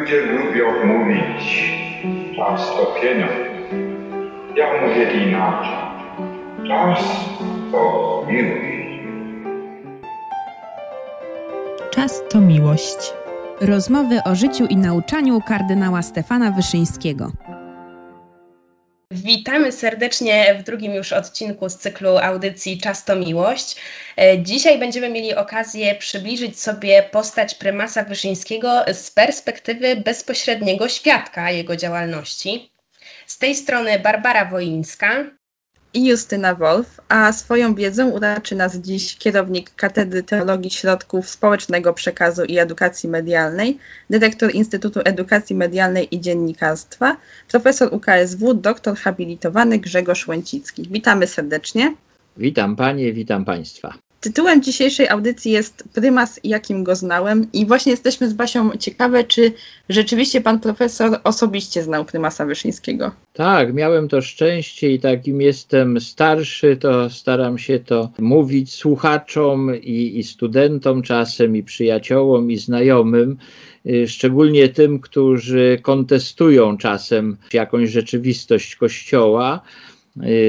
Ludzie lubią mówić, czas to pieniądz. Ja mówię inaczej. Czas to miłość. Czas to miłość. Rozmowy o życiu i nauczaniu kardynała Stefana Wyszyńskiego. Witamy serdecznie w drugim już odcinku z cyklu audycji Czas to Miłość. E, Dzisiaj będziemy mieli okazję przybliżyć sobie postać prymasa Wyszyńskiego z perspektywy bezpośredniego świadka jego działalności. Z tej strony Barbara Woińska. I Justyna Wolf, a swoją wiedzą uraczy nas dziś kierownik Katedry Teologii Środków Społecznego Przekazu i Edukacji Medialnej, dyrektor Instytutu Edukacji Medialnej i Dziennikarstwa, profesor UKSW, doktor habilitowany Grzegorz Łęcicki. Witamy serdecznie. Witam Panie, witam Państwa. Tytułem dzisiejszej audycji jest Prymas, jakim go znałem i właśnie jesteśmy z Basią ciekawe, czy rzeczywiście pan profesor osobiście znał prymasa Wyszyńskiego. Tak, miałem to szczęście i takim jestem starszy, to staram się to mówić słuchaczom i, i studentom czasem, i przyjaciołom, i znajomym, y, szczególnie tym, którzy kontestują czasem jakąś rzeczywistość Kościoła,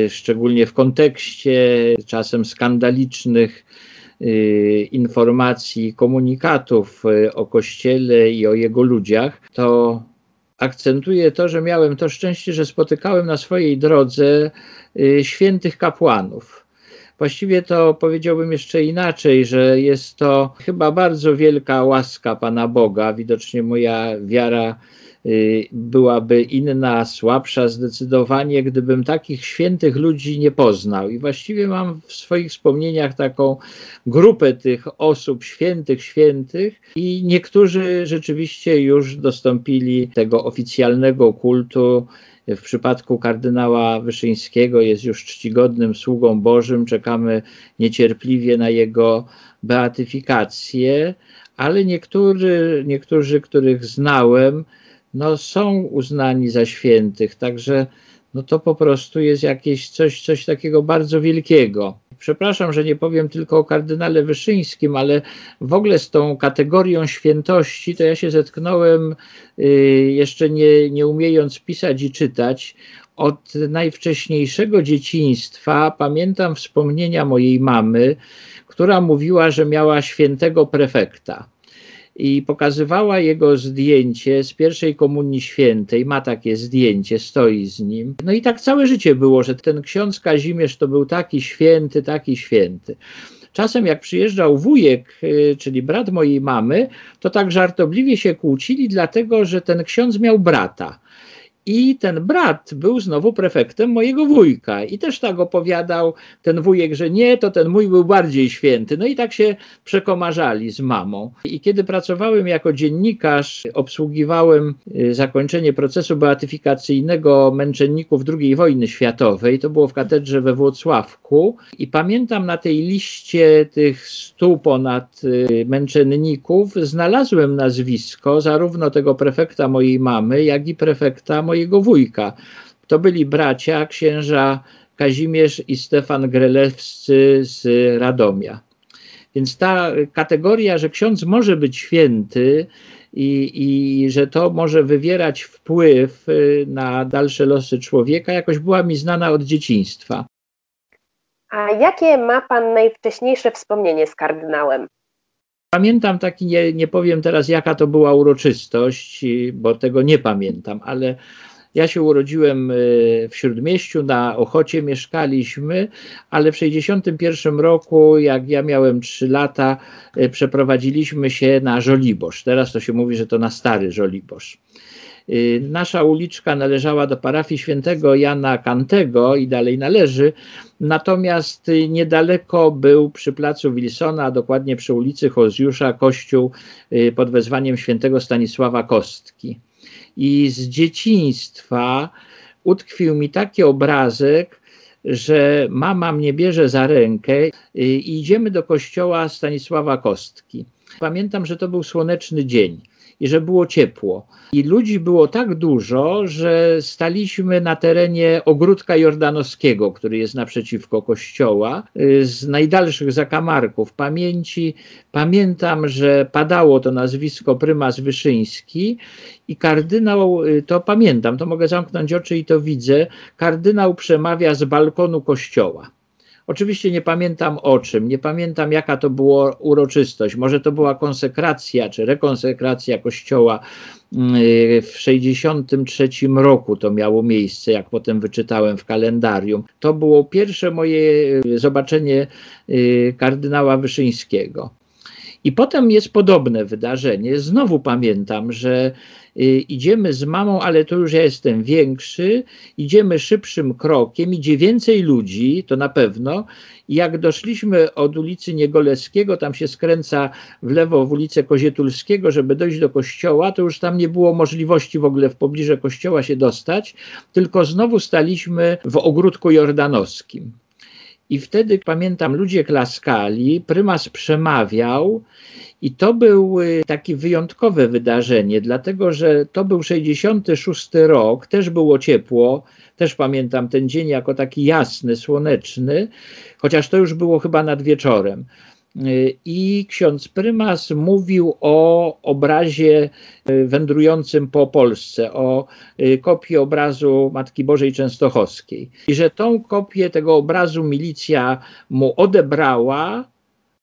szczególnie w kontekście czasem skandalicznych y, informacji, komunikatów y, o Kościele i o jego ludziach, to akcentuję to, że miałem to szczęście, że spotykałem na swojej drodze y, świętych kapłanów. Właściwie to powiedziałbym jeszcze inaczej, że jest to chyba bardzo wielka łaska Pana Boga. Widocznie moja wiara y, byłaby inna, słabsza zdecydowanie, gdybym takich świętych ludzi nie poznał. I właściwie mam w swoich wspomnieniach taką grupę tych osób, świętych, świętych, i niektórzy rzeczywiście już dostąpili tego oficjalnego kultu. W przypadku kardynała Wyszyńskiego jest już czcigodnym sługą Bożym. Czekamy niecierpliwie na jego beatyfikację, ale niektórzy, niektórzy których znałem, no, są uznani za świętych. Także no, to po prostu jest jakieś coś, coś takiego bardzo wielkiego. Przepraszam, że nie powiem tylko o kardynale Wyszyńskim, ale w ogóle z tą kategorią świętości to ja się zetknąłem y, jeszcze nie, nie umiejąc pisać i czytać. Od najwcześniejszego dzieciństwa pamiętam wspomnienia mojej mamy, która mówiła, że miała świętego prefekta i pokazywała jego zdjęcie z pierwszej komunii świętej. Ma takie zdjęcie, stoi z nim. No i tak całe życie było, że ten ksiądz Kazimierz to był taki święty, taki święty. Czasem jak przyjeżdżał wujek, y, czyli brat mojej mamy, to tak żartobliwie się kłócili, dlatego że ten ksiądz miał brata. I ten brat był znowu prefektem mojego wujka. I też tak opowiadał ten wujek, że nie, to ten mój był bardziej święty. No i tak się przekomarzali z mamą. I kiedy pracowałem jako dziennikarz, obsługiwałem y, zakończenie procesu beatyfikacyjnego męczenników II wojny światowej. To było w katedrze we Włocławku. I pamiętam na tej liście tych stu ponad y, męczenników znalazłem nazwisko zarówno tego prefekta mojej mamy, jak i prefekta mojej mojego wujka. To byli bracia księża Kazimierz i Stefan Grelewscy z Radomia. Więc ta kategoria, że ksiądz może być święty i, i że to może wywierać wpływ y, na dalsze losy człowieka, jakoś była mi znana od dzieciństwa. A jakie ma Pan najwcześniejsze wspomnienie z kardynałem? Pamiętam taki, nie, nie powiem teraz jaka to była uroczystość, bo tego nie pamiętam, ale ja się urodziłem y, w Śródmieściu, na Ochocie mieszkaliśmy, ale w 1961 roku, jak ja miałem 3 lata, y, przeprowadziliśmy się na Żoliborz. Teraz to się mówi, że to na Stary Żoliborz. Y, nasza uliczka należała do parafii świętego Jana Kantego i dalej należy, natomiast niedaleko był przy placu Wilsona, a dokładnie przy ulicy Hozjusza, kościół pod wezwaniem świętego Stanisława Kostki. I z dzieciństwa utkwił mi taki obrazek, że mama mnie bierze za rękę i idziemy do kościoła Stanisława Kostki. Pamiętam, że to był słoneczny dzień i że było ciepło. I ludzi było tak dużo, że staliśmy na terenie ogródka jordanowskiego, który jest naprzeciwko kościoła, y, z najdalszych zakamarków pamięci. Pamiętam, że padało to nazwisko prymas Wyszyński i kardynał, y, to pamiętam, to mogę zamknąć oczy i to widzę, kardynał przemawia z balkonu kościoła. Oczywiście nie pamiętam o czym, nie pamiętam jaka to była uroczystość. Może to była konsekracja czy rekonsekracja kościoła mm, w 63 roku to miało miejsce, jak potem wyczytałem w kalendarium. To było pierwsze moje y, zobaczenie y, kardynała Wyszyńskiego. I potem jest podobne wydarzenie. Znowu pamiętam, że y, idziemy z mamą, ale to już ja jestem większy, idziemy szybszym krokiem, idzie więcej ludzi, to na pewno. Jak doszliśmy od ulicy Niegolewskiego, tam się skręca w lewo w ulicę Kozietulskiego, żeby dojść do kościoła, to już tam nie było możliwości w ogóle w pobliże kościoła się dostać, tylko znowu staliśmy w ogródku jordanowskim. I wtedy pamiętam, ludzie klaskali, prymas przemawiał, i to był y, takie wyjątkowe wydarzenie, dlatego że to był 66 rok, też było ciepło, też pamiętam ten dzień jako taki jasny, słoneczny, chociaż to już było chyba nad wieczorem. I ksiądz prymas mówił o obrazie e, wędrującym po Polsce, o kopii obrazu Matki Bożej Częstochowskiej. I że tą kopię tego obrazu milicja mu odebrała.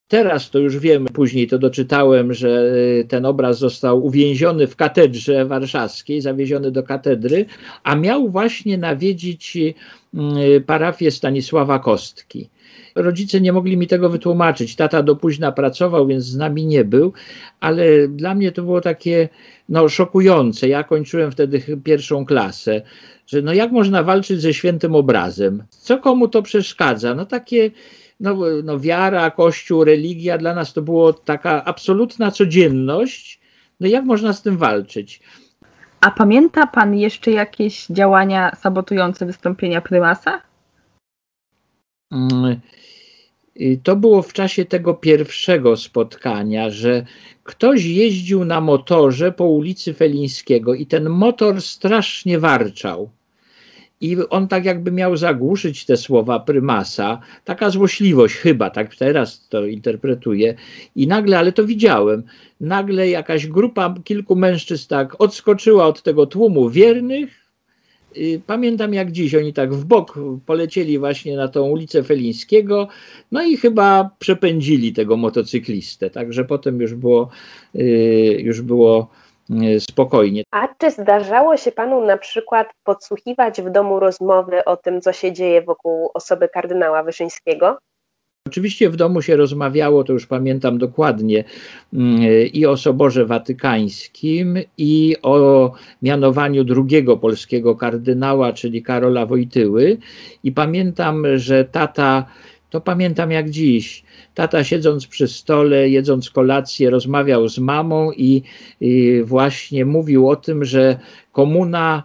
Teraz to już wiem, później to doczytałem, że e, ten obraz został uwięziony w katedrze warszawskiej, zawieziony do katedry, a miał właśnie nawiedzić parafię Stanisława Kostki. Rodzice nie mogli mi tego wytłumaczyć. Tata do późna pracował, więc z nami nie był, ale dla mnie to było takie no, szokujące. Ja kończyłem wtedy pierwszą klasę, że no jak można walczyć ze świętym obrazem? Co komu to przeszkadza? No takie no, no wiara, kościół, religia dla nas to było taka absolutna codzienność. No jak można z tym walczyć? A pamięta pan jeszcze jakieś działania sabotujące wystąpienia prymasa? Mm, to było w czasie tego pierwszego spotkania, że ktoś jeździł na motorze po ulicy Felińskiego i ten motor strasznie warczał. I on tak jakby miał zagłuszyć te słowa prymasa. Taka złośliwość chyba, tak teraz to interpretuję. I nagle, ale to widziałem, nagle jakaś grupa kilku mężczyzn tak odskoczyła od tego tłumu wiernych, Y, pamiętam jak dziś, oni tak w bok polecieli właśnie na tą ulicę Felińskiego, no i chyba przepędzili tego motocyklistę, także potem już było, y, już było spokojnie. A czy zdarzało się panu na przykład podsłuchiwać w domu rozmowy o tym, co się dzieje wokół osoby kardynała Wyszyńskiego? Oczywiście w domu się rozmawiało, to już pamiętam dokładnie, mm, i o Soborze Watykańskim, i o mianowaniu drugiego polskiego kardynała, czyli Karola Wojtyły. I pamiętam, że tata, to pamiętam jak dziś, tata siedząc przy stole, jedząc kolację, rozmawiał z mamą i, i właśnie mówił o tym, że komuna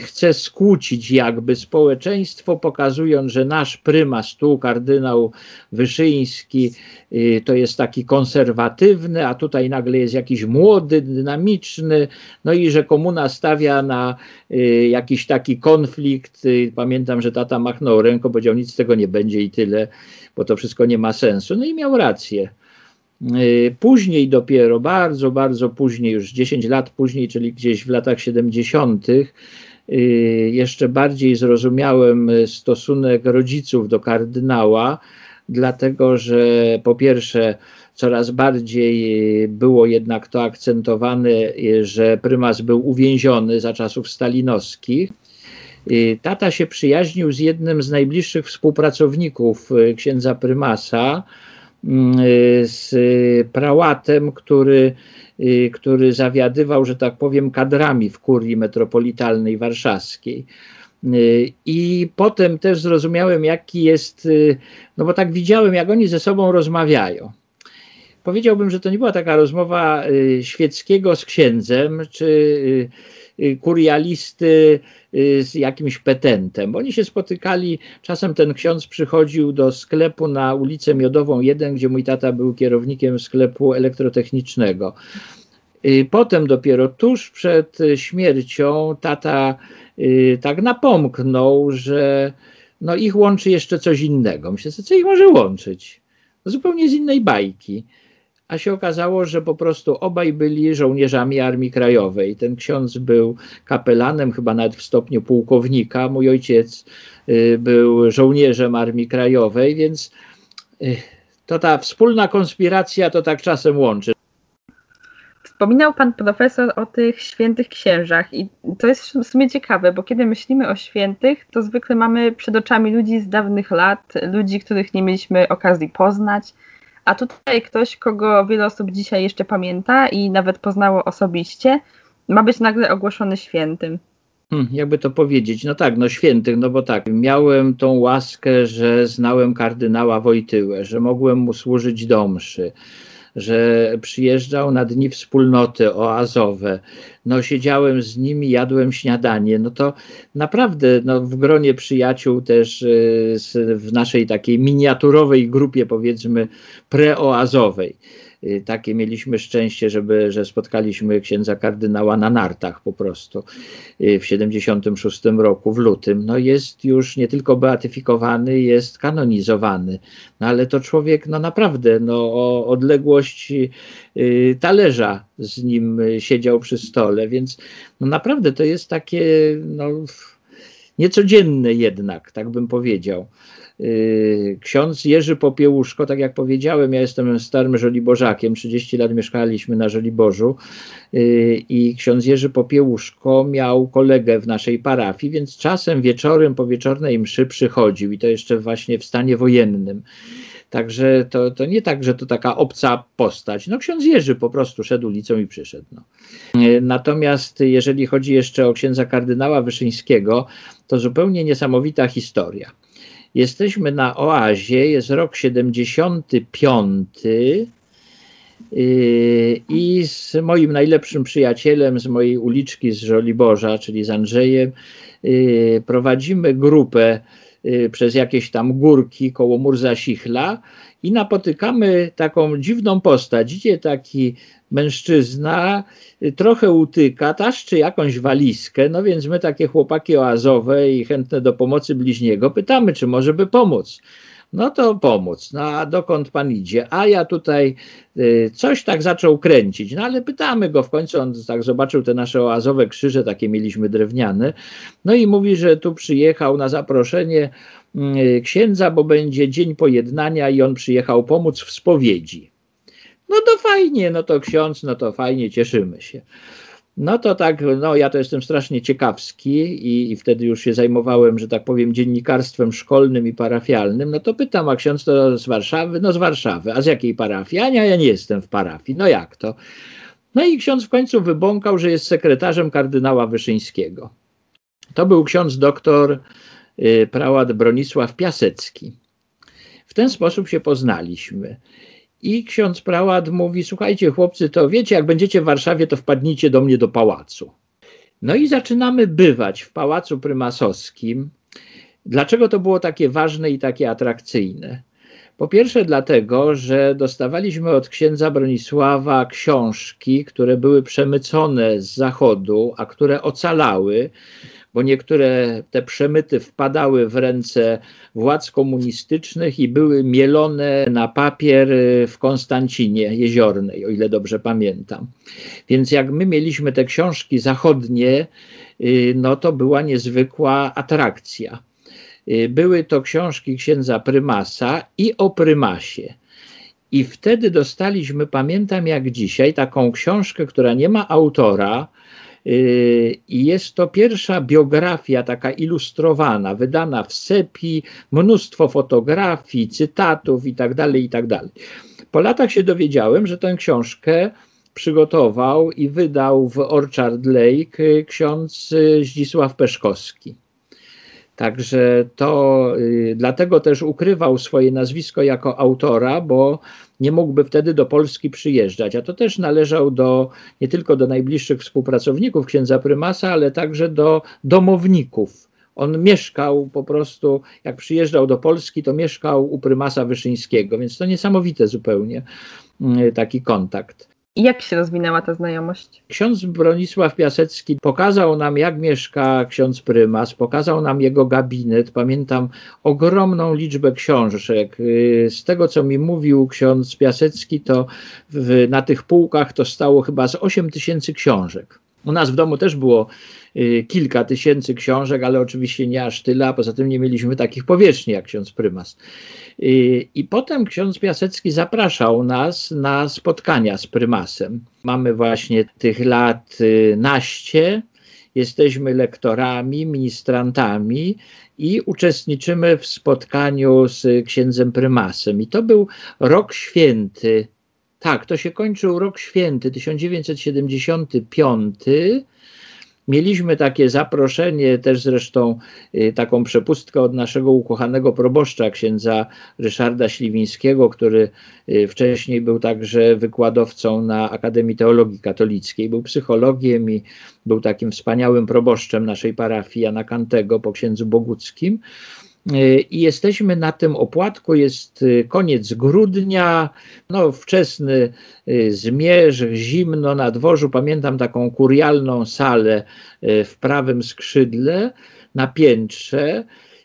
chce skłócić jakby społeczeństwo, pokazując, że nasz prymas, tu kardynał Wyszyński, y, to jest taki konserwatywny, a tutaj nagle jest jakiś młody, dynamiczny, no i że komuna stawia na y, jakiś taki konflikt. Pamiętam, że tata machnął ręką, powiedział, nic z tego nie będzie i tyle, bo to wszystko nie ma sensu. No i miał rację. Y, później dopiero, bardzo, bardzo później, już 10 lat później, czyli gdzieś w latach 70., y, jeszcze bardziej zrozumiałem stosunek rodziców do kardynała, dlatego że po pierwsze coraz bardziej było jednak to akcentowane, że prymas był uwięziony za czasów stalinowskich. Tata się przyjaźnił z jednym z najbliższych współpracowników księdza prymasa, z prałatem, który, y, który zawiadywał, że tak powiem, kadrami w kurii metropolitalnej warszawskiej. Y, I potem też zrozumiałem, jaki jest, no bo tak widziałem, jak oni ze sobą rozmawiają. Powiedziałbym, że to nie była taka rozmowa świeckiego z księdzem, czy y, kurialisty y, z jakimś petentem. Oni się spotykali, czasem ten ksiądz przychodził do sklepu na ulicę Miodową 1, gdzie mój tata był kierownikiem sklepu elektrotechnicznego. Potem dopiero tuż przed śmiercią tata tak napomknął, że no ich łączy jeszcze coś innego. Myślę co ich może łączyć? Zupełnie z innej bajki a się okazało, że po prostu obaj byli żołnierzami Armii Krajowej. Ten ksiądz był kapelanem, chyba nawet w stopniu pułkownika. Mój ojciec y, był żołnierzem Armii Krajowej, więc y, to ta wspólna konspiracja to tak czasem łączy. Wspominał pan profesor o tych świętych księżach i to jest w sumie ciekawe, bo kiedy myślimy o świętych, to zwykle mamy przed oczami ludzi z dawnych lat, ludzi, których nie mieliśmy okazji poznać, a tutaj ktoś, kogo wiele osób dzisiaj jeszcze pamięta i nawet poznało osobiście, ma być nagle ogłoszony świętym. Hmm, jakby to powiedzieć, no tak, no świętych, no bo tak, miałem tą łaskę, że znałem kardynała Wojtyłę, że mogłem mu służyć do mszy, że przyjeżdżał na dni wspólnoty oazowe. No, siedziałem z nimi, jadłem śniadanie. No to naprawdę no, w gronie przyjaciół też y, w naszej takiej miniaturowej grupie, powiedzmy, preoazowej. Y, takie mieliśmy szczęście, żeby, że spotkaliśmy księdza kardynała na nartach po prostu y, w 76 roku, w lutym. No jest już nie tylko beatyfikowany, jest kanonizowany. No ale to człowiek, no naprawdę, no o odległość y, talerza z nim siedział przy stole, więc no naprawdę to jest takie, no niecodzienne jednak, tak bym powiedział. Y, ksiądz Jerzy Popiełuszko, tak jak powiedziałem, ja jestem starym Żoliborzakiem, 30 lat mieszkaliśmy na Żoliborzu y, i ksiądz Jerzy Popiełuszko miał kolegę w naszej parafii, więc czasem wieczorem po wieczornej mszy przychodził i to jeszcze właśnie w stanie wojennym. Także to, to nie tak, że to taka obca postać. No ksiądz Jerzy po prostu szedł ulicą i przyszedł. No. Y, natomiast jeżeli chodzi jeszcze o księdza kardynała Wyszyńskiego, to zupełnie niesamowita historia. Jesteśmy na oazie, jest rok 75 yy, i z moim najlepszym przyjacielem z mojej uliczki z Żoliborza, czyli z Andrzejem, yy, prowadzimy grupę przez jakieś tam górki koło Murzasichla i napotykamy taką dziwną postać. Idzie taki mężczyzna y, trochę utyka, taszczy jakąś walizkę, no więc my takie chłopaki oazowe i chętne do pomocy bliźniego pytamy, czy może by pomóc. No to pomóc. No a dokąd pan idzie? A ja tutaj y, coś tak zaczął kręcić. No ale pytamy go w końcu, on tak zobaczył te nasze oazowe krzyże, takie mieliśmy drewniane. No i mówi, że tu przyjechał na zaproszenie y, księdza, bo będzie dzień pojednania i on przyjechał pomóc w spowiedzi. No to fajnie, no to ksiądz, no to fajnie, cieszymy się. No to tak, no ja to jestem strasznie ciekawski i, i, wtedy już się zajmowałem, że tak powiem, dziennikarstwem szkolnym i parafialnym. No to pytam, a ksiądz to z Warszawy? No z Warszawy. A z jakiej parafii? A nie, ja nie jestem w parafii. No jak to? No i ksiądz w końcu wybąkał, że jest sekretarzem kardynała Wyszyńskiego. To był ksiądz doktor y, prałat Bronisław Piasecki. W ten sposób się poznaliśmy. I ksiądz prałat mówi: Słuchajcie, chłopcy, to wiecie, jak będziecie w Warszawie, to wpadnijcie do mnie do pałacu. No i zaczynamy bywać w pałacu prymasowskim. Dlaczego to było takie ważne i takie atrakcyjne? Po pierwsze, dlatego, że dostawaliśmy od księdza Bronisława książki, które były przemycone z zachodu, a które ocalały bo niektóre te przemyty wpadały w ręce władz komunistycznych i były mielone na papier w Konstancinie Jeziornej, o ile dobrze pamiętam. Więc jak my mieliśmy te książki zachodnie, y, no to była niezwykła atrakcja. Y, były to książki księdza prymasa i o prymasie. I wtedy dostaliśmy, pamiętam jak dzisiaj, taką książkę, która nie ma autora, I jest to pierwsza biografia taka ilustrowana, wydana w sepi, mnóstwo fotografii, cytatów itd. Tak itd. Tak po latach się dowiedziałem, że tę książkę przygotował i wydał w Orchard Lake ksiądz Zdzisław Peszkowski. Także to y, dlatego też ukrywał swoje nazwisko jako autora, bo nie mógłby wtedy do Polski przyjeżdżać, a to też należał do nie tylko do najbliższych współpracowników księdza prymasa, ale także do domowników. On mieszkał po prostu, jak przyjeżdżał do Polski, to mieszkał u prymasa Wyszyńskiego, więc to niesamowite zupełnie mm, taki kontakt. Jak się rozwinęła ta znajomość? Ksiądz Bronisław Piasecki pokazał nam, jak mieszka ksiądz prymas, pokazał nam jego gabinet. Pamiętam ogromną liczbę książek. Y, z tego, co mi mówił ksiądz Piasecki, to w, na tych półkach to stało chyba z 8 tysięcy książek. U nas w domu też było y, kilka tysięcy książek, ale oczywiście nie aż tyle, a poza tym nie mieliśmy takich powierzchni jak ksiądz prymas. Y, I potem ksiądz Piasecki zapraszał nas na spotkania z prymasem. Mamy właśnie tych lat y, naście, jesteśmy lektorami, ministrantami i uczestniczymy w spotkaniu z księdzem prymasem. I to był rok święty tak, to się kończył rok święty 1975. Mieliśmy takie zaproszenie, też zresztą y, taką przepustkę od naszego ukochanego proboszcza, księdza Ryszarda Śliwińskiego, który y, wcześniej był także wykładowcą na Akademii Teologii Katolickiej. Był psychologiem i był takim wspaniałym proboszczem naszej parafii Jana Kantego po księdzu Boguckim. Y, i jesteśmy na tym opłatku, jest y, koniec grudnia, no wczesny y, zmierzch, zimno na dworzu, pamiętam taką kurialną salę w prawym skrzydle na piętrze,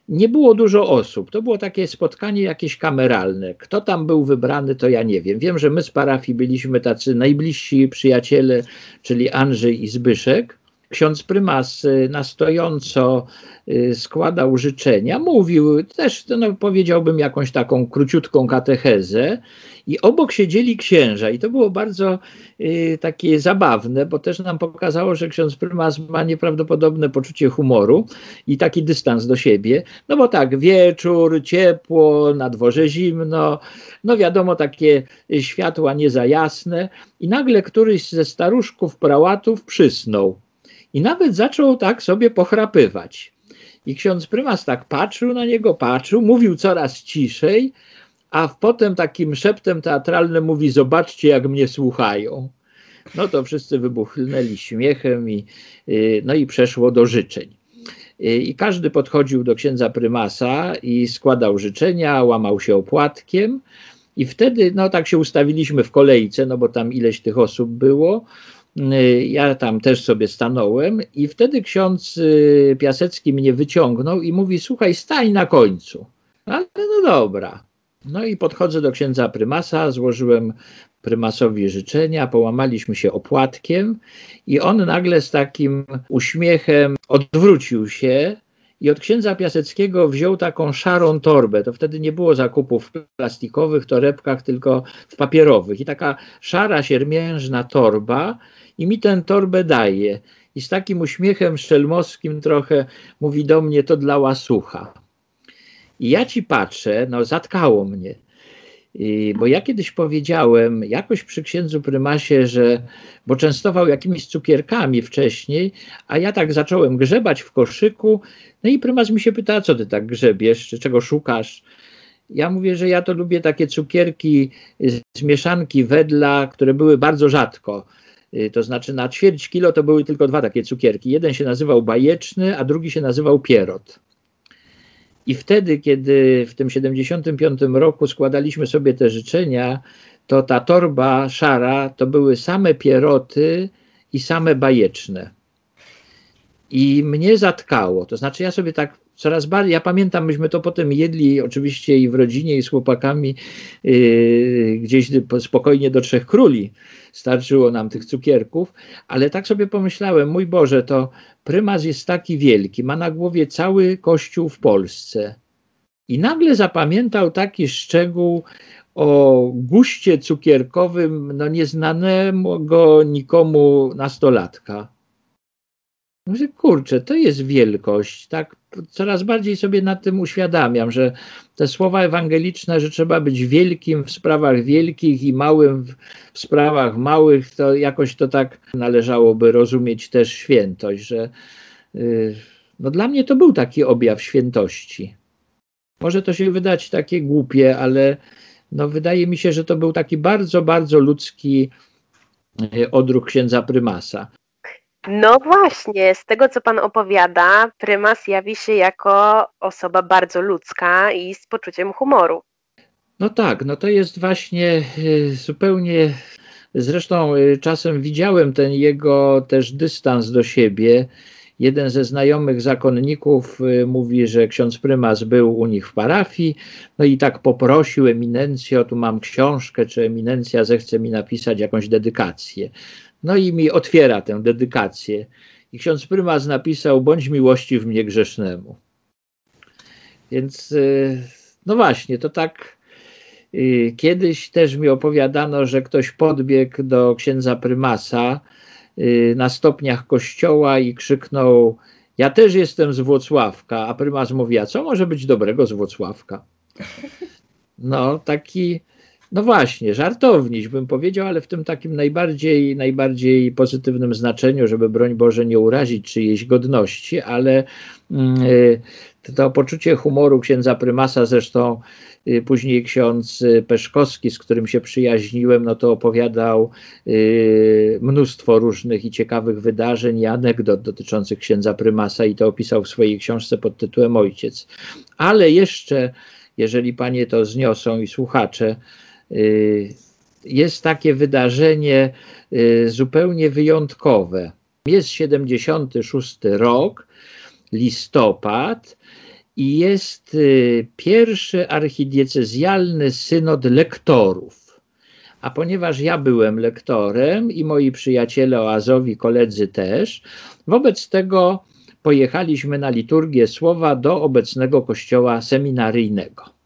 nie było dużo osób. To było takie spotkanie jakieś kameralne. Kto tam był wybrany, to ja nie wiem. Wiem, że my z parafii byliśmy tacy najbliżsi przyjaciele, czyli Andrzej i Zbyszek ksiądz prymas y, na stojąco y, składał życzenia, mówił też, no, powiedziałbym, jakąś taką króciutką katechezę. I obok siedzieli księża. I to było bardzo y, takie zabawne, bo też nam pokazało, że ksiądz prymas ma nieprawdopodobne poczucie humoru i taki dystans do siebie, no bo tak, wieczór, ciepło, na dworze zimno, no wiadomo, takie światła nie za jasne. I nagle któryś ze staruszków prałatów przysnął. I nawet zaczął tak sobie pochrapywać. I ksiądz prymas tak patrzył na niego, patrzył, mówił coraz ciszej, a potem takim szeptem teatralnym mówi: Zobaczcie, jak mnie słuchają. No to wszyscy wybuchnęli śmiechem i, y, no i przeszło do życzeń. Y, I każdy podchodził do księdza prymasa i składał życzenia, łamał się opłatkiem. I wtedy, no tak się ustawiliśmy w kolejce, no bo tam ileś tych osób było. Y, ja tam też sobie stanąłem i wtedy ksiądz y, Piasecki mnie wyciągnął i mówi, słuchaj, stań na końcu. Ale no dobra. No i podchodzę do księdza prymasa, złożyłem prymasowi życzenia, połamaliśmy się opłatkiem i on nagle z takim uśmiechem odwrócił się i od księdza Piaseckiego wziął taką szarą torbę. To wtedy nie było zakupów w plastikowych torebkach, tylko w papierowych. I taka szara, siermiężna torba i mi tę torbę daje. I z takim uśmiechem szelmowskim trochę mówi do mnie, to dla łasucha. I ja ci patrzę, no zatkało mnie. Bo ja kiedyś powiedziałem jakoś przy księdzu prymasie, że bo częstował jakimiś cukierkami wcześniej, a ja tak zacząłem grzebać w koszyku. No i prymas mi się pyta, co ty tak grzebiesz, czy czego szukasz? Ja mówię, że ja to lubię takie cukierki z mieszanki wedla, które były bardzo rzadko. Y, to znaczy na ćwierć kilo to były tylko dwa takie cukierki. Jeden się nazywał bajeczny, a drugi się nazywał pierot. I wtedy, kiedy w tym 75 roku składaliśmy sobie te życzenia, to ta torba szara to były same pieroty i same bajeczne. I mnie zatkało. To znaczy, ja sobie tak coraz bardziej, ja pamiętam, myśmy to potem jedli oczywiście i w rodzinie, i z chłopakami yy, gdzieś spokojnie do Trzech Króli. Starczyło nam tych cukierków, ale tak sobie pomyślałem, mój Boże, to prymas jest taki wielki, ma na głowie cały kościół w Polsce. I nagle zapamiętał taki szczegół o guście cukierkowym, no nieznanego nikomu nastolatka. Mówię, kurczę, to jest wielkość, tak coraz bardziej sobie nad tym uświadamiam, że te słowa ewangeliczne, że trzeba być wielkim w sprawach wielkich i małym w sprawach małych, to jakoś to tak należałoby rozumieć też świętość, że yy, no dla mnie to był taki objaw świętości. Może to się wydać takie głupie, ale no wydaje mi się, że to był taki bardzo, bardzo ludzki e, odruch księdza prymasa. No właśnie, z tego co pan opowiada, prymas jawi się jako osoba bardzo ludzka i z poczuciem humoru. No tak, no to jest właśnie e, zupełnie. Zresztą e, czasem widziałem ten jego też dystans do siebie. Jeden ze znajomych zakonników e, mówi, że ksiądz prymas był u nich w parafii, no i tak poprosił eminencję, tu mam książkę, czy eminencja zechce mi napisać jakąś dedykację. No i mi otwiera tę dedykację. I ksiądz prymas napisał: Bądź miłości w mnie grzesznemu. Więc, no właśnie, to tak Y, kiedyś też mi opowiadano, że ktoś podbiegł do księdza prymasa y, na stopniach kościoła i krzyknął: Ja też jestem z Włocławka. A prymas mówi: A co może być dobrego z Włocławka? No, taki, no właśnie, żartowniś bym powiedział, ale w tym takim najbardziej, najbardziej pozytywnym znaczeniu, żeby broń Boże nie urazić czyjejś godności, ale yy, to poczucie humoru księdza prymasa zresztą Y, później ksiądz y, Peszkowski, z którym się przyjaźniłem, no to opowiadał y, mnóstwo różnych i ciekawych wydarzeń i anegdot dotyczących księdza prymasa i to opisał w swojej książce pod tytułem Ojciec. Ale jeszcze, jeżeli panie to zniosą i słuchacze, jest takie wydarzenie zupełnie wyjątkowe. Jest 76 rok, listopad, i jest y, pierwszy archidiecezjalny synod lektorów. A ponieważ ja byłem lektorem i moi przyjaciele oazowi, koledzy też, wobec tego pojechaliśmy na liturgię słowa do obecnego kościoła seminaryjnego.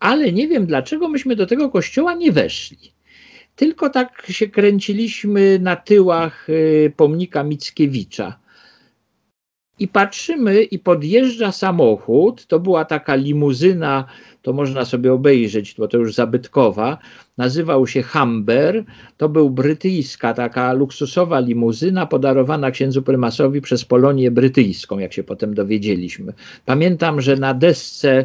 Ale nie wiem dlaczego myśmy do tego kościoła nie weszli. Tylko tak się kręciliśmy na tyłach y, pomnika Mickiewicza i patrzymy, i podjeżdża samochód. To była taka limuzyna, to można sobie obejrzeć, bo to już zabytkowa. Nazywał się Humber. To był brytyjska, taka luksusowa limuzyna podarowana księdzu prymasowi przez Polonię brytyjską, jak się potem dowiedzieliśmy. Pamiętam, że na desce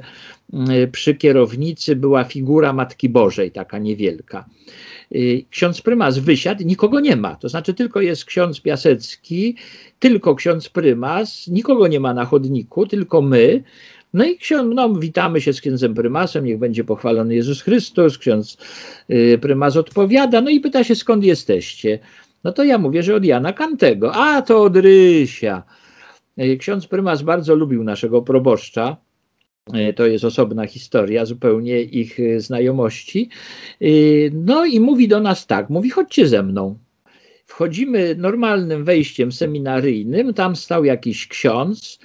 przy kierownicy była figura Matki Bożej, taka niewielka. Y, ksiądz prymas wysiadł, nikogo nie ma. To znaczy, tylko jest ksiądz Piasecki, tylko ksiądz prymas, nikogo nie ma na chodniku, tylko my. No i ksiądz, no, witamy się z księdzem prymasem, niech będzie pochwalony Jezus Chrystus. Ksiądz y, prymas odpowiada, no i pyta się, skąd jesteście. No to ja mówię, że od Jana Kantego. A to od Rysia. Y, ksiądz prymas bardzo lubił naszego proboszcza to jest osobna historia, zupełnie ich e, znajomości. E, no i mówi do nas tak, mówi chodźcie ze mną. Wchodzimy normalnym wejściem seminaryjnym, tam stał jakiś ksiądz.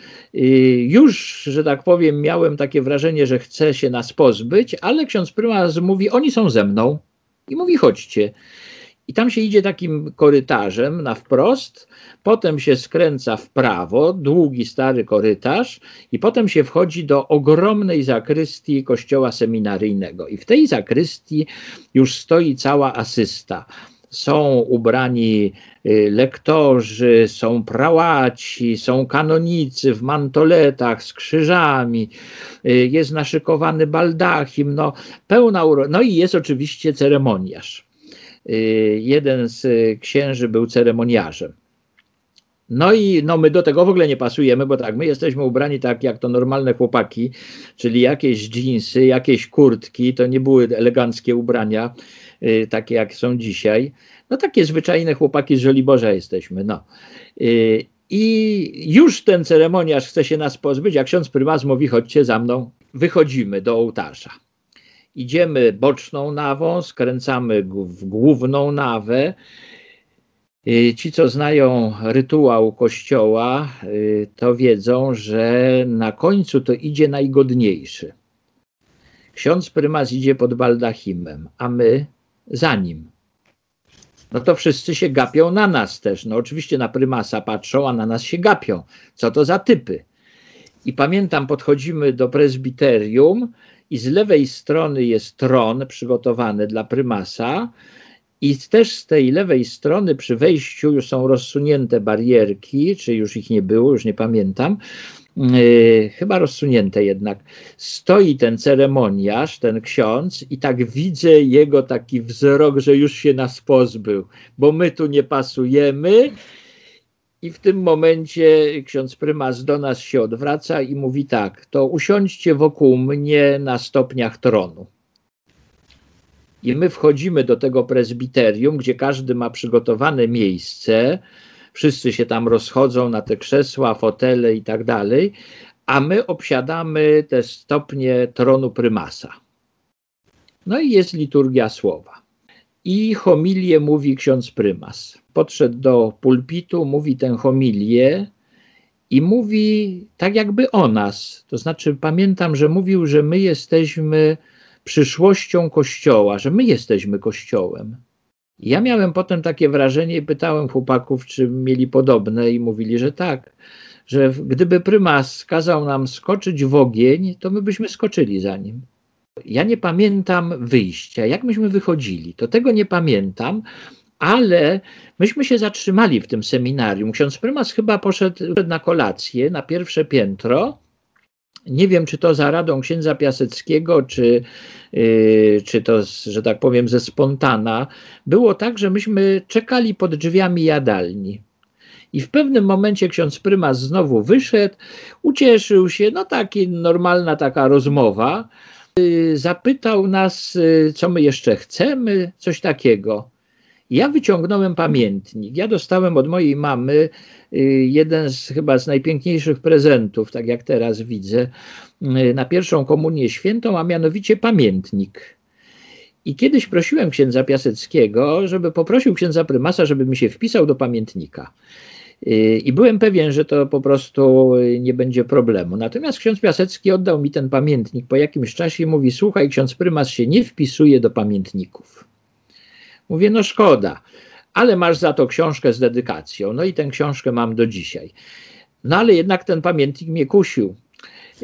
Już, że tak powiem, miałem takie wrażenie, że chce się nas pozbyć, ale ksiądz prymas mówi, oni są ze mną. I mówi, chodźcie. I tam się idzie takim korytarzem na wprost, potem się skręca w prawo, długi stary korytarz, i potem się wchodzi do ogromnej zakrystii kościoła seminaryjnego. I w tej zakrystii już stoi cała asysta. Są ubrani y, lektorzy, są prałaci, są kanonicy w mantoletach z krzyżami, y, jest naszykowany baldachim, no, pełna uro... no i jest oczywiście ceremoniarz. Y, jeden z księży był ceremoniarzem. No i no my do tego w ogóle nie pasujemy, bo tak, my jesteśmy ubrani tak jak to normalne chłopaki, czyli jakieś dżinsy, jakieś kurtki, to nie były eleganckie ubrania, y, takie jak są dzisiaj. No takie zwyczajne chłopaki z Żoliborza jesteśmy, no. Y, I już ten ceremoniarz chce się nas pozbyć, jak ksiądz prymas mówi, chodźcie za mną, wychodzimy do ołtarza idziemy boczną nawą, skręcamy w główną nawę. Y, ci, co znają rytuał kościoła, y, to wiedzą, że na końcu to idzie najgodniejszy. Ksiądz prymas idzie pod baldachimem, a my za nim. No to wszyscy się gapią na nas też. No oczywiście na prymasa patrzą, a na nas się gapią. Co to za typy? I pamiętam, podchodzimy do prezbiterium i z lewej strony jest tron przygotowany dla prymasa i też z tej lewej strony przy wejściu już są rozsunięte barierki, czy już ich nie było, już nie pamiętam. yy, chyba rozsunięte jednak, stoi ten ceremoniarz, ten ksiądz i tak widzę jego taki wzrok, że już się nas pozbył, bo my tu nie pasujemy. I w tym momencie ksiądz prymas do nas się odwraca i mówi tak, to usiądźcie wokół mnie na stopniach tronu. I my wchodzimy do tego prezbiterium, gdzie każdy ma przygotowane miejsce, wszyscy się tam rozchodzą na te krzesła, fotele i tak dalej, a my obsiadamy te stopnie tronu prymasa. No i jest liturgia słowa. I homilię mówi ksiądz prymas. Podszedł do pulpitu, mówi tę homilię i mówi tak jakby o nas. To znaczy, pamiętam, że mówił, że my jesteśmy przyszłością Kościoła, że my jesteśmy Kościołem. Ja miałem potem takie wrażenie i pytałem chłopaków, czy mieli podobne, i mówili, że tak, że gdyby prymas kazał nam skoczyć w ogień, to my byśmy skoczyli za nim. Ja nie pamiętam wyjścia, jak myśmy wychodzili, to tego nie pamiętam, ale myśmy się zatrzymali w tym seminarium. Ksiądz prymas chyba poszedł na kolację na pierwsze piętro. Nie wiem, czy to za radą księdza Piaseckiego, czy, yy, czy to, że tak powiem, ze spontana. Było tak, że myśmy czekali pod drzwiami jadalni. I w pewnym momencie ksiądz prymas znowu wyszedł, ucieszył się, no taki normalna taka rozmowa. Yy, zapytał nas, yy, co my jeszcze chcemy, coś takiego. Ja wyciągnąłem pamiętnik. Ja dostałem od mojej mamy y, jeden z chyba z najpiękniejszych prezentów, tak jak teraz widzę, y, na pierwszą komunię świętą, a mianowicie pamiętnik. I kiedyś prosiłem księdza Piaseckiego, żeby poprosił księdza prymasa, żeby mi się wpisał do pamiętnika. Y, I byłem pewien, że to po prostu nie będzie problemu. Natomiast ksiądz Piasecki oddał mi ten pamiętnik po jakimś czasie i mówi: Słuchaj, ksiądz prymas się nie wpisuje do pamiętników. Mówię, no szkoda, ale masz za to książkę z dedykacją. No i tę książkę mam do dzisiaj. No ale jednak ten pamiętnik mnie kusił.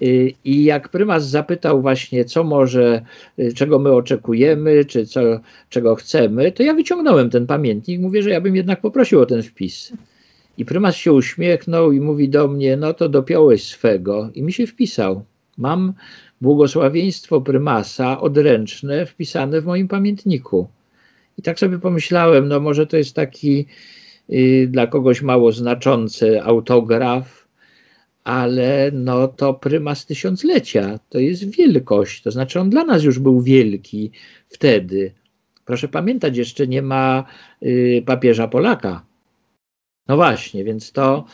Y, I jak prymas zapytał właśnie, co może, y, czego my oczekujemy, czy co, czego chcemy, to ja wyciągnąłem ten pamiętnik. Mówię, że ja bym jednak poprosił o ten wpis. I prymas się uśmiechnął i mówi do mnie, no to dopiąłeś swego. I mi się wpisał. Mam błogosławieństwo prymasa odręczne wpisane w moim pamiętniku. I tak sobie pomyślałem, no może to jest taki y, dla kogoś mało znaczący autograf, ale no to prymas tysiąclecia, to jest wielkość, to znaczy on dla nas już był wielki wtedy. Proszę pamiętać, jeszcze nie ma y, papieża Polaka. No właśnie, więc to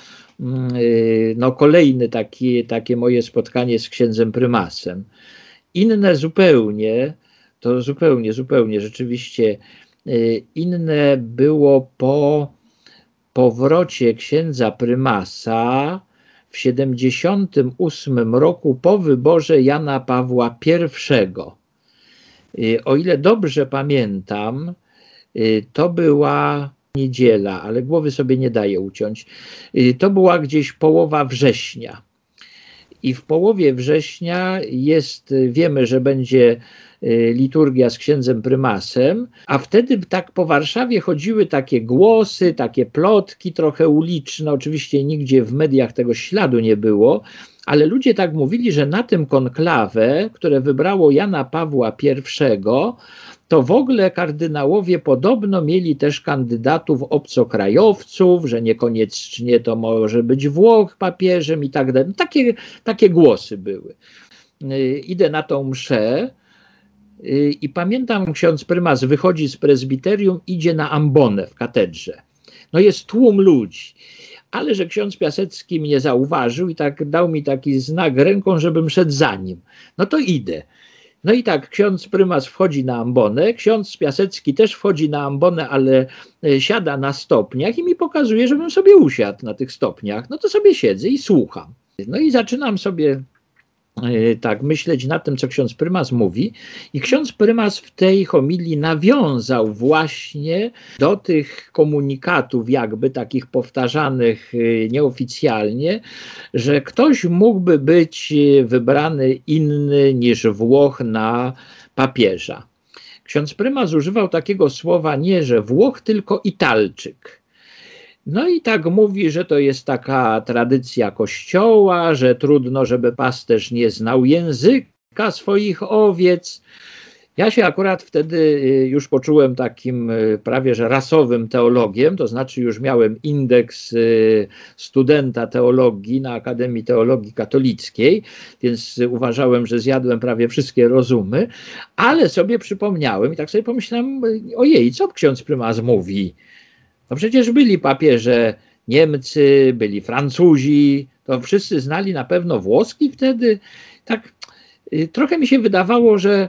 y, no kolejne takie, takie moje spotkanie z księdzem prymasem. Inne zupełnie, to zupełnie, zupełnie rzeczywiście inne było po powrocie księdza prymasa w 78 roku po wyborze Jana Pawła I. Y, o ile dobrze pamiętam, y, to była niedziela, ale głowy sobie nie daje uciąć. To była gdzieś połowa września. I w połowie września jest, wiemy, że będzie Y, liturgia z księdzem prymasem, a wtedy tak po Warszawie chodziły takie głosy, takie plotki trochę uliczne, oczywiście nigdzie w mediach tego śladu nie było, ale ludzie tak mówili, że na tym konklawę, które wybrało Jana Pawła I, to w ogóle kardynałowie podobno mieli też kandydatów obcokrajowców, że niekoniecznie to może być Włoch papieżem i tak dalej. No takie, takie głosy były. Y, idę na tą mszę Y, I pamiętam, ksiądz prymas wychodzi z prezbiterium, idzie na ambonę w katedrze. No jest tłum ludzi, ale że ksiądz Piasecki mnie zauważył i tak dał mi taki znak ręką, żebym szedł za nim. No to idę. No i tak, ksiądz prymas wchodzi na ambonę, ksiądz Piasecki też wchodzi na ambonę, ale e, siada na stopniach i mi pokazuje, żebym sobie usiadł na tych stopniach. No to sobie siedzę i słucham. No i zaczynam sobie tak myśleć nad tym, co ksiądz prymas mówi. I ksiądz prymas w tej homilii nawiązał właśnie do tych komunikatów, jakby takich powtarzanych e, nieoficjalnie, że ktoś mógłby być wybrany inny niż Włoch na papieża. Ksiądz prymas używał takiego słowa nie, że Włoch, tylko Italczyk. No i tak mówi, że to jest taka tradycja kościoła, że trudno, żeby pasterz nie znał języka swoich owiec. Ja się akurat wtedy y, już poczułem takim y, prawie że rasowym teologiem, to znaczy już miałem indeks y, studenta teologii na Akademii Teologii Katolickiej, więc uważałem, że zjadłem prawie wszystkie rozumy, ale sobie przypomniałem i tak sobie pomyślałem, ojej, co ksiądz prymas mówi? No przecież byli papieże Niemcy, byli Francuzi, to wszyscy znali na pewno włoski wtedy. Tak trochę mi się wydawało, że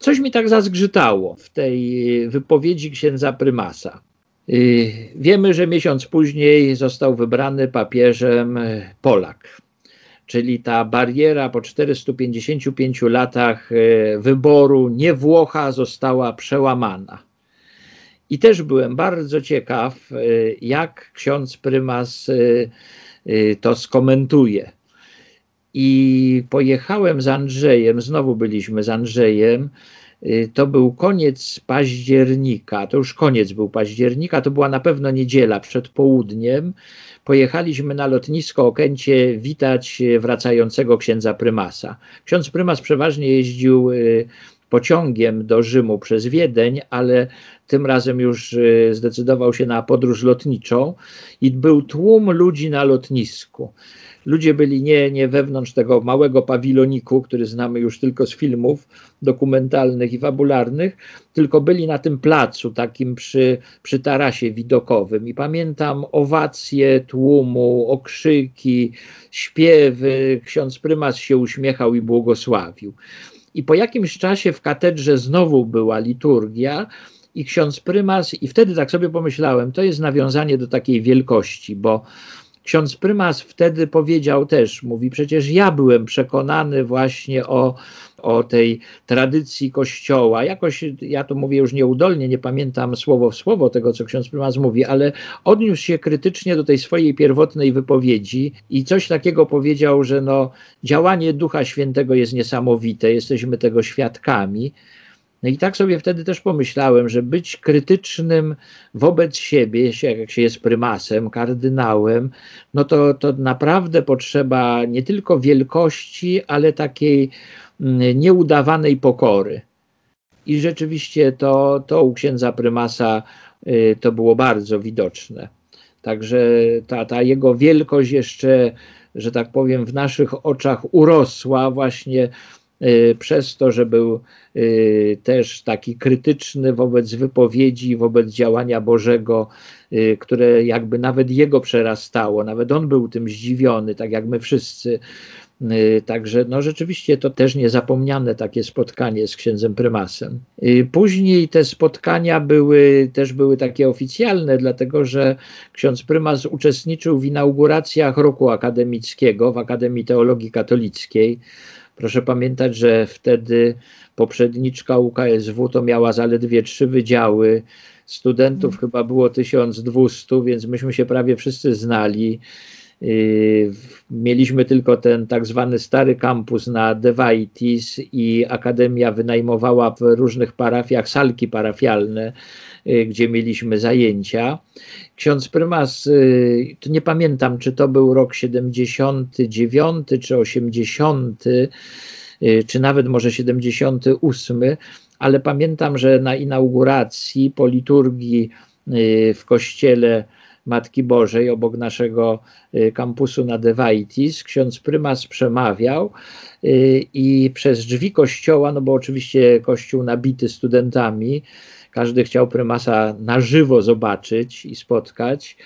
Coś mi tak zazgrzytało w tej wypowiedzi księdza prymasa. Y, wiemy, że miesiąc później został wybrany papieżem Polak, czyli ta bariera po 455 latach y, wyboru nie Włocha została przełamana. I też byłem bardzo ciekaw, y, jak ksiądz prymas to skomentuje i pojechałem z Andrzejem, znowu byliśmy z Andrzejem. To był koniec października, to już koniec był października, to była na pewno niedziela przed południem. Pojechaliśmy na lotnisko Okęcie witać wracającego księdza prymasa. Ksiądz prymas przeważnie jeździł pociągiem do Rzymu przez Wiedeń, ale tym razem już y, zdecydował się na podróż lotniczą i był tłum ludzi na lotnisku ludzie byli nie, nie wewnątrz tego małego pawiloniku, który znamy już tylko z filmów dokumentalnych i fabularnych, tylko byli na tym placu, takim przy, przy tarasie widokowym. I pamiętam owacje tłumu, okrzyki, śpiewy. Ksiądz prymas się uśmiechał i błogosławił. I po jakimś czasie w katedrze znowu była liturgia i ksiądz prymas, i wtedy tak sobie pomyślałem, to jest nawiązanie do takiej wielkości, bo ksiądz prymas wtedy powiedział też, mówi, przecież ja byłem przekonany właśnie o, o tej tradycji kościoła. Jakoś, ja to mówię już nieudolnie, nie pamiętam słowo w słowo tego, co ksiądz prymas mówi, ale odniósł się krytycznie do tej swojej pierwotnej wypowiedzi i coś takiego powiedział, że no, działanie Ducha Świętego jest niesamowite, jesteśmy tego świadkami. No i tak sobie wtedy też pomyślałem, że być krytycznym wobec siebie, jak się jest prymasem, kardynałem, no to, to naprawdę potrzeba nie tylko wielkości, ale takiej nieudawanej pokory. I rzeczywiście to, to u księdza prymasa y, to było bardzo widoczne. Także ta, ta jego wielkość jeszcze, że tak powiem, w naszych oczach urosła właśnie Y, przez to, że był y, też taki krytyczny wobec wypowiedzi, wobec działania Bożego, które jakby nawet jego przerastało, nawet on był tym zdziwiony, tak jak my wszyscy. Także no rzeczywiście to też niezapomniane takie spotkanie z księdzem prymasem. Później te spotkania były, też były takie oficjalne, dlatego że ksiądz prymas uczestniczył w inauguracjach roku akademickiego w Akademii Teologii Katolickiej. Proszę pamiętać, że wtedy poprzedniczka UKSW to miała zaledwie trzy wydziały. Studentów hmm. chyba było 1200, więc myśmy się prawie wszyscy znali. Yy, mieliśmy tylko ten tak zwany stary kampus na Devaitis i Akademia wynajmowała w różnych parafiach salki parafialne, yy, gdzie mieliśmy zajęcia. Ksiądz prymas, to nie pamiętam, czy to był rok 79 czy 80, czy nawet może 78, ale pamiętam, że na inauguracji po liturgii w kościele Matki Bożej obok naszego y, kampusu na Devaitis. Ksiądz prymas przemawiał y, i przez drzwi kościoła, no bo oczywiście kościół nabity studentami, każdy chciał prymasa na żywo zobaczyć i spotkać.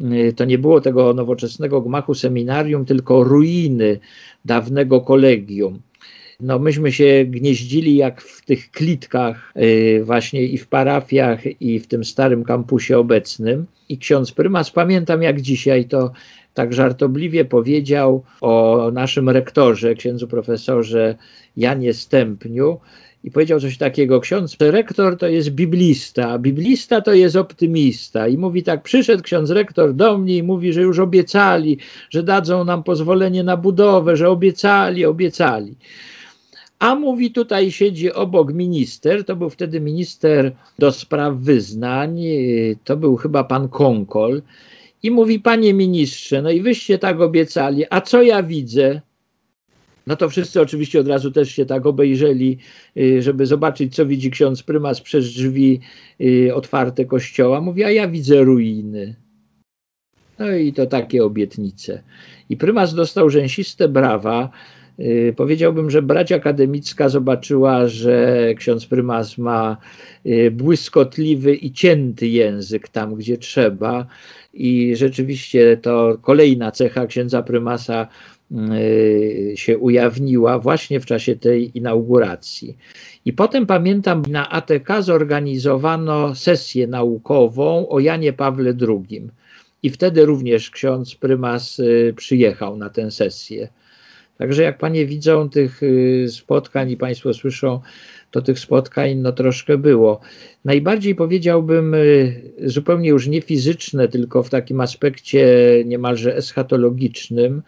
Y, to nie było tego nowoczesnego gmachu seminarium, tylko ruiny dawnego kolegium. No myśmy się gnieździli jak w tych klitkach y, właśnie i w parafiach i w tym starym kampusie obecnym. I ksiądz prymas, pamiętam jak dzisiaj to tak żartobliwie powiedział o naszym rektorze, księdzu profesorze Janie Stępniu, i powiedział coś takiego: Ksiądz rektor to jest biblista, a biblista to jest optymista. I mówi tak: przyszedł ksiądz rektor do mnie i mówi, że już obiecali, że dadzą nam pozwolenie na budowę, że obiecali, obiecali. A mówi, tutaj siedzi obok minister, to był wtedy minister do spraw wyznań, to był chyba pan Konkol. i mówi, panie ministrze, no i wyście tak obiecali, a co ja widzę? No to wszyscy oczywiście od razu też się tak obejrzeli, y, żeby zobaczyć, co widzi ksiądz prymas przez drzwi y, otwarte kościoła. Mówi, a ja widzę ruiny. No i to takie obietnice. I prymas dostał rzęsiste brawa. Y, powiedziałbym, że brać akademicka zobaczyła, że ksiądz prymas ma błyskotliwy i cięty język tam, gdzie trzeba. I rzeczywiście to kolejna cecha księdza prymasa Y, się ujawniła właśnie w czasie tej inauguracji. I potem pamiętam, na ATK zorganizowano sesję naukową o Janie Pawle II. I wtedy również ksiądz prymas y, przyjechał na tę sesję. Także jak panie widzą tych y, spotkań i państwo słyszą, to tych spotkań no troszkę było. Najbardziej powiedziałbym zupełnie już nie fizyczne, tylko w takim aspekcie niemalże eschatologicznym,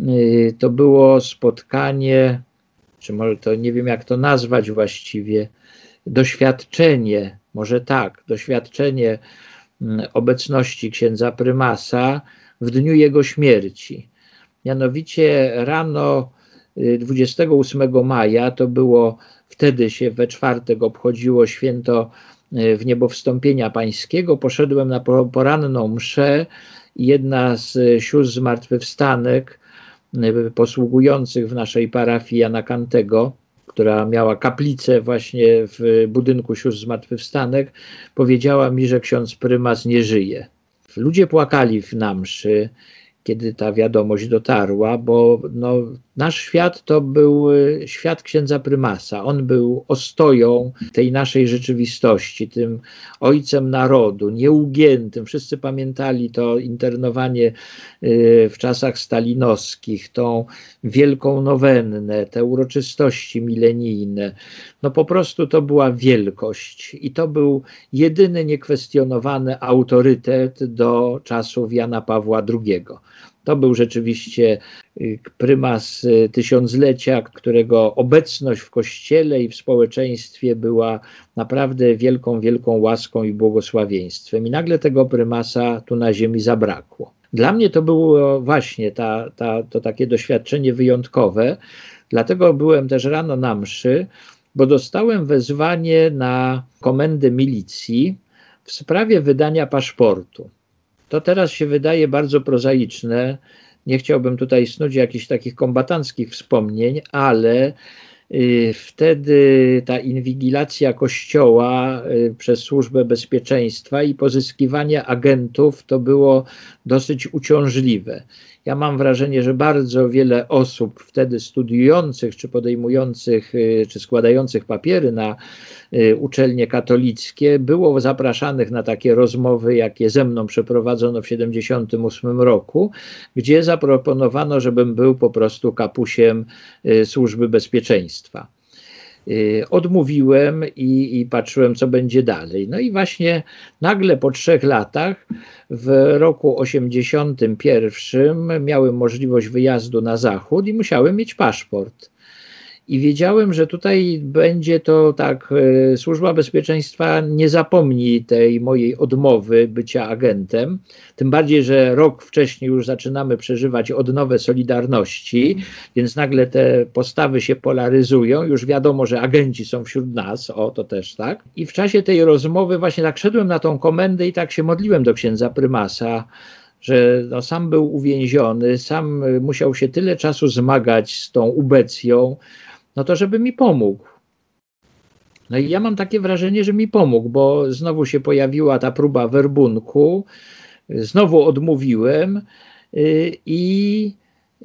Y, to było spotkanie, czy może to nie wiem jak to nazwać właściwie, doświadczenie, może tak, doświadczenie mm, obecności księdza prymasa w dniu jego śmierci. Mianowicie rano 28 y, maja, to było wtedy się we czwartek obchodziło święto y, w niebo wstąpienia pańskiego, poszedłem na poranną mszę i jedna z sióstr zmartwychwstanek Y, posługujących w naszej parafii Jana Kantego, która miała kaplicę właśnie w budynku sióstr zmartwychwstanek, powiedziała mi, że ksiądz prymas nie żyje. Ludzie płakali w namszy kiedy ta wiadomość dotarła, bo no, nasz świat to był y, świat księdza prymasa. On był ostoją tej naszej rzeczywistości, tym ojcem narodu, nieugiętym. Wszyscy pamiętali to internowanie y, w czasach stalinowskich, tą wielką nowennę, te uroczystości milenijne. No po prostu to była wielkość i to był jedyny niekwestionowany autorytet do czasów Jana Pawła II. To był rzeczywiście prymas y, tysiąclecia, którego obecność w kościele i w społeczeństwie była naprawdę wielką, wielką łaską i błogosławieństwem. I nagle tego prymasa tu na ziemi zabrakło. Dla mnie to było właśnie ta, ta, to takie doświadczenie wyjątkowe, dlatego byłem też rano na mszy, bo dostałem wezwanie na komendę milicji w sprawie wydania paszportu. To teraz się wydaje bardzo prozaiczne. Nie chciałbym tutaj snuć jakichś takich kombatanckich wspomnień, ale y, wtedy ta inwigilacja kościoła y, przez służbę bezpieczeństwa i pozyskiwanie agentów to było dosyć uciążliwe. Ja mam wrażenie, że bardzo wiele osób wtedy studiujących, czy podejmujących, y, czy składających papiery na y, uczelnie katolickie było zapraszanych na takie rozmowy, jakie ze mną przeprowadzono w 1978 roku, gdzie zaproponowano, żebym był po prostu kapusiem y, służby bezpieczeństwa. Y, odmówiłem i, i, patrzyłem, co będzie dalej. No i właśnie nagle po trzech latach, w roku 81, miałem możliwość wyjazdu na zachód i musiałem mieć paszport. I wiedziałem, że tutaj będzie to tak, e, służba bezpieczeństwa nie zapomni tej mojej odmowy bycia agentem. Tym bardziej, że rok wcześniej już zaczynamy przeżywać odnowę Solidarności, więc nagle te postawy się polaryzują. Już wiadomo, że agenci są wśród nas, o to też tak. I w czasie tej rozmowy właśnie tak szedłem na tą komendę i tak się modliłem do księdza prymasa że no, sam był uwięziony, sam musiał się tyle czasu zmagać z tą ubecją, no to żeby mi pomógł. No i ja mam takie wrażenie, że mi pomógł, bo znowu się pojawiła ta próba werbunku, znowu odmówiłem y, i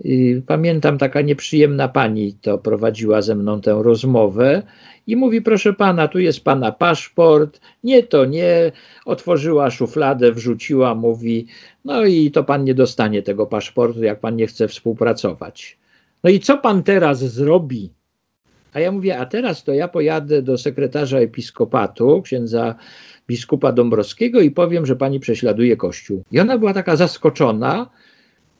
y, pamiętam taka nieprzyjemna pani to prowadziła ze mną tę rozmowę i mówi, proszę pana, tu jest pana paszport, nie to nie, otworzyła szufladę, wrzuciła, mówi, no i to pan nie dostanie tego paszportu, jak pan nie chce współpracować. No i co pan teraz zrobi? A ja mówię, a teraz to ja pojadę do sekretarza episkopatu, księdza biskupa Dąbrowskiego i powiem, że pani prześladuje Kościół. I ona była taka zaskoczona,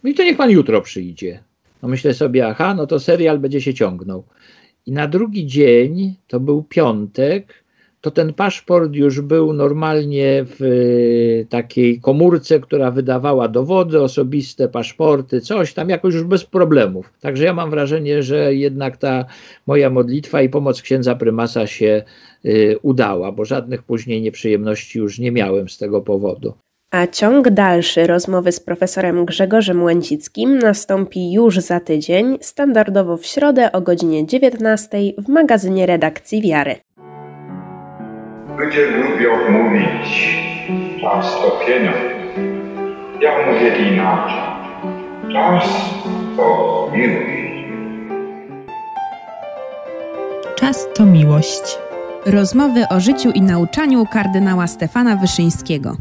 i to niech pan jutro przyjdzie. No myślę sobie, aha, no to serial będzie się ciągnął. I na drugi dzień, to był piątek, to ten paszport już był normalnie w y, takiej komórce, która wydawała dowody osobiste, paszporty, coś tam jakoś już bez problemów. Także ja mam wrażenie, że jednak ta moja modlitwa i pomoc księdza prymasa się y, udała, bo żadnych później nieprzyjemności już nie miałem z tego powodu. A ciąg dalszy rozmowy z profesorem Grzegorzem Łęcickim nastąpi już za tydzień, standardowo w środę o godzinie 19 w magazynie redakcji Wiary. Ludzie lubią mówić czas to pieniądz. Ja mówię inaczej. Czas to miłość. Czas to miłość. Rozmowy o życiu i nauczaniu kardynała Stefana Wyszyńskiego.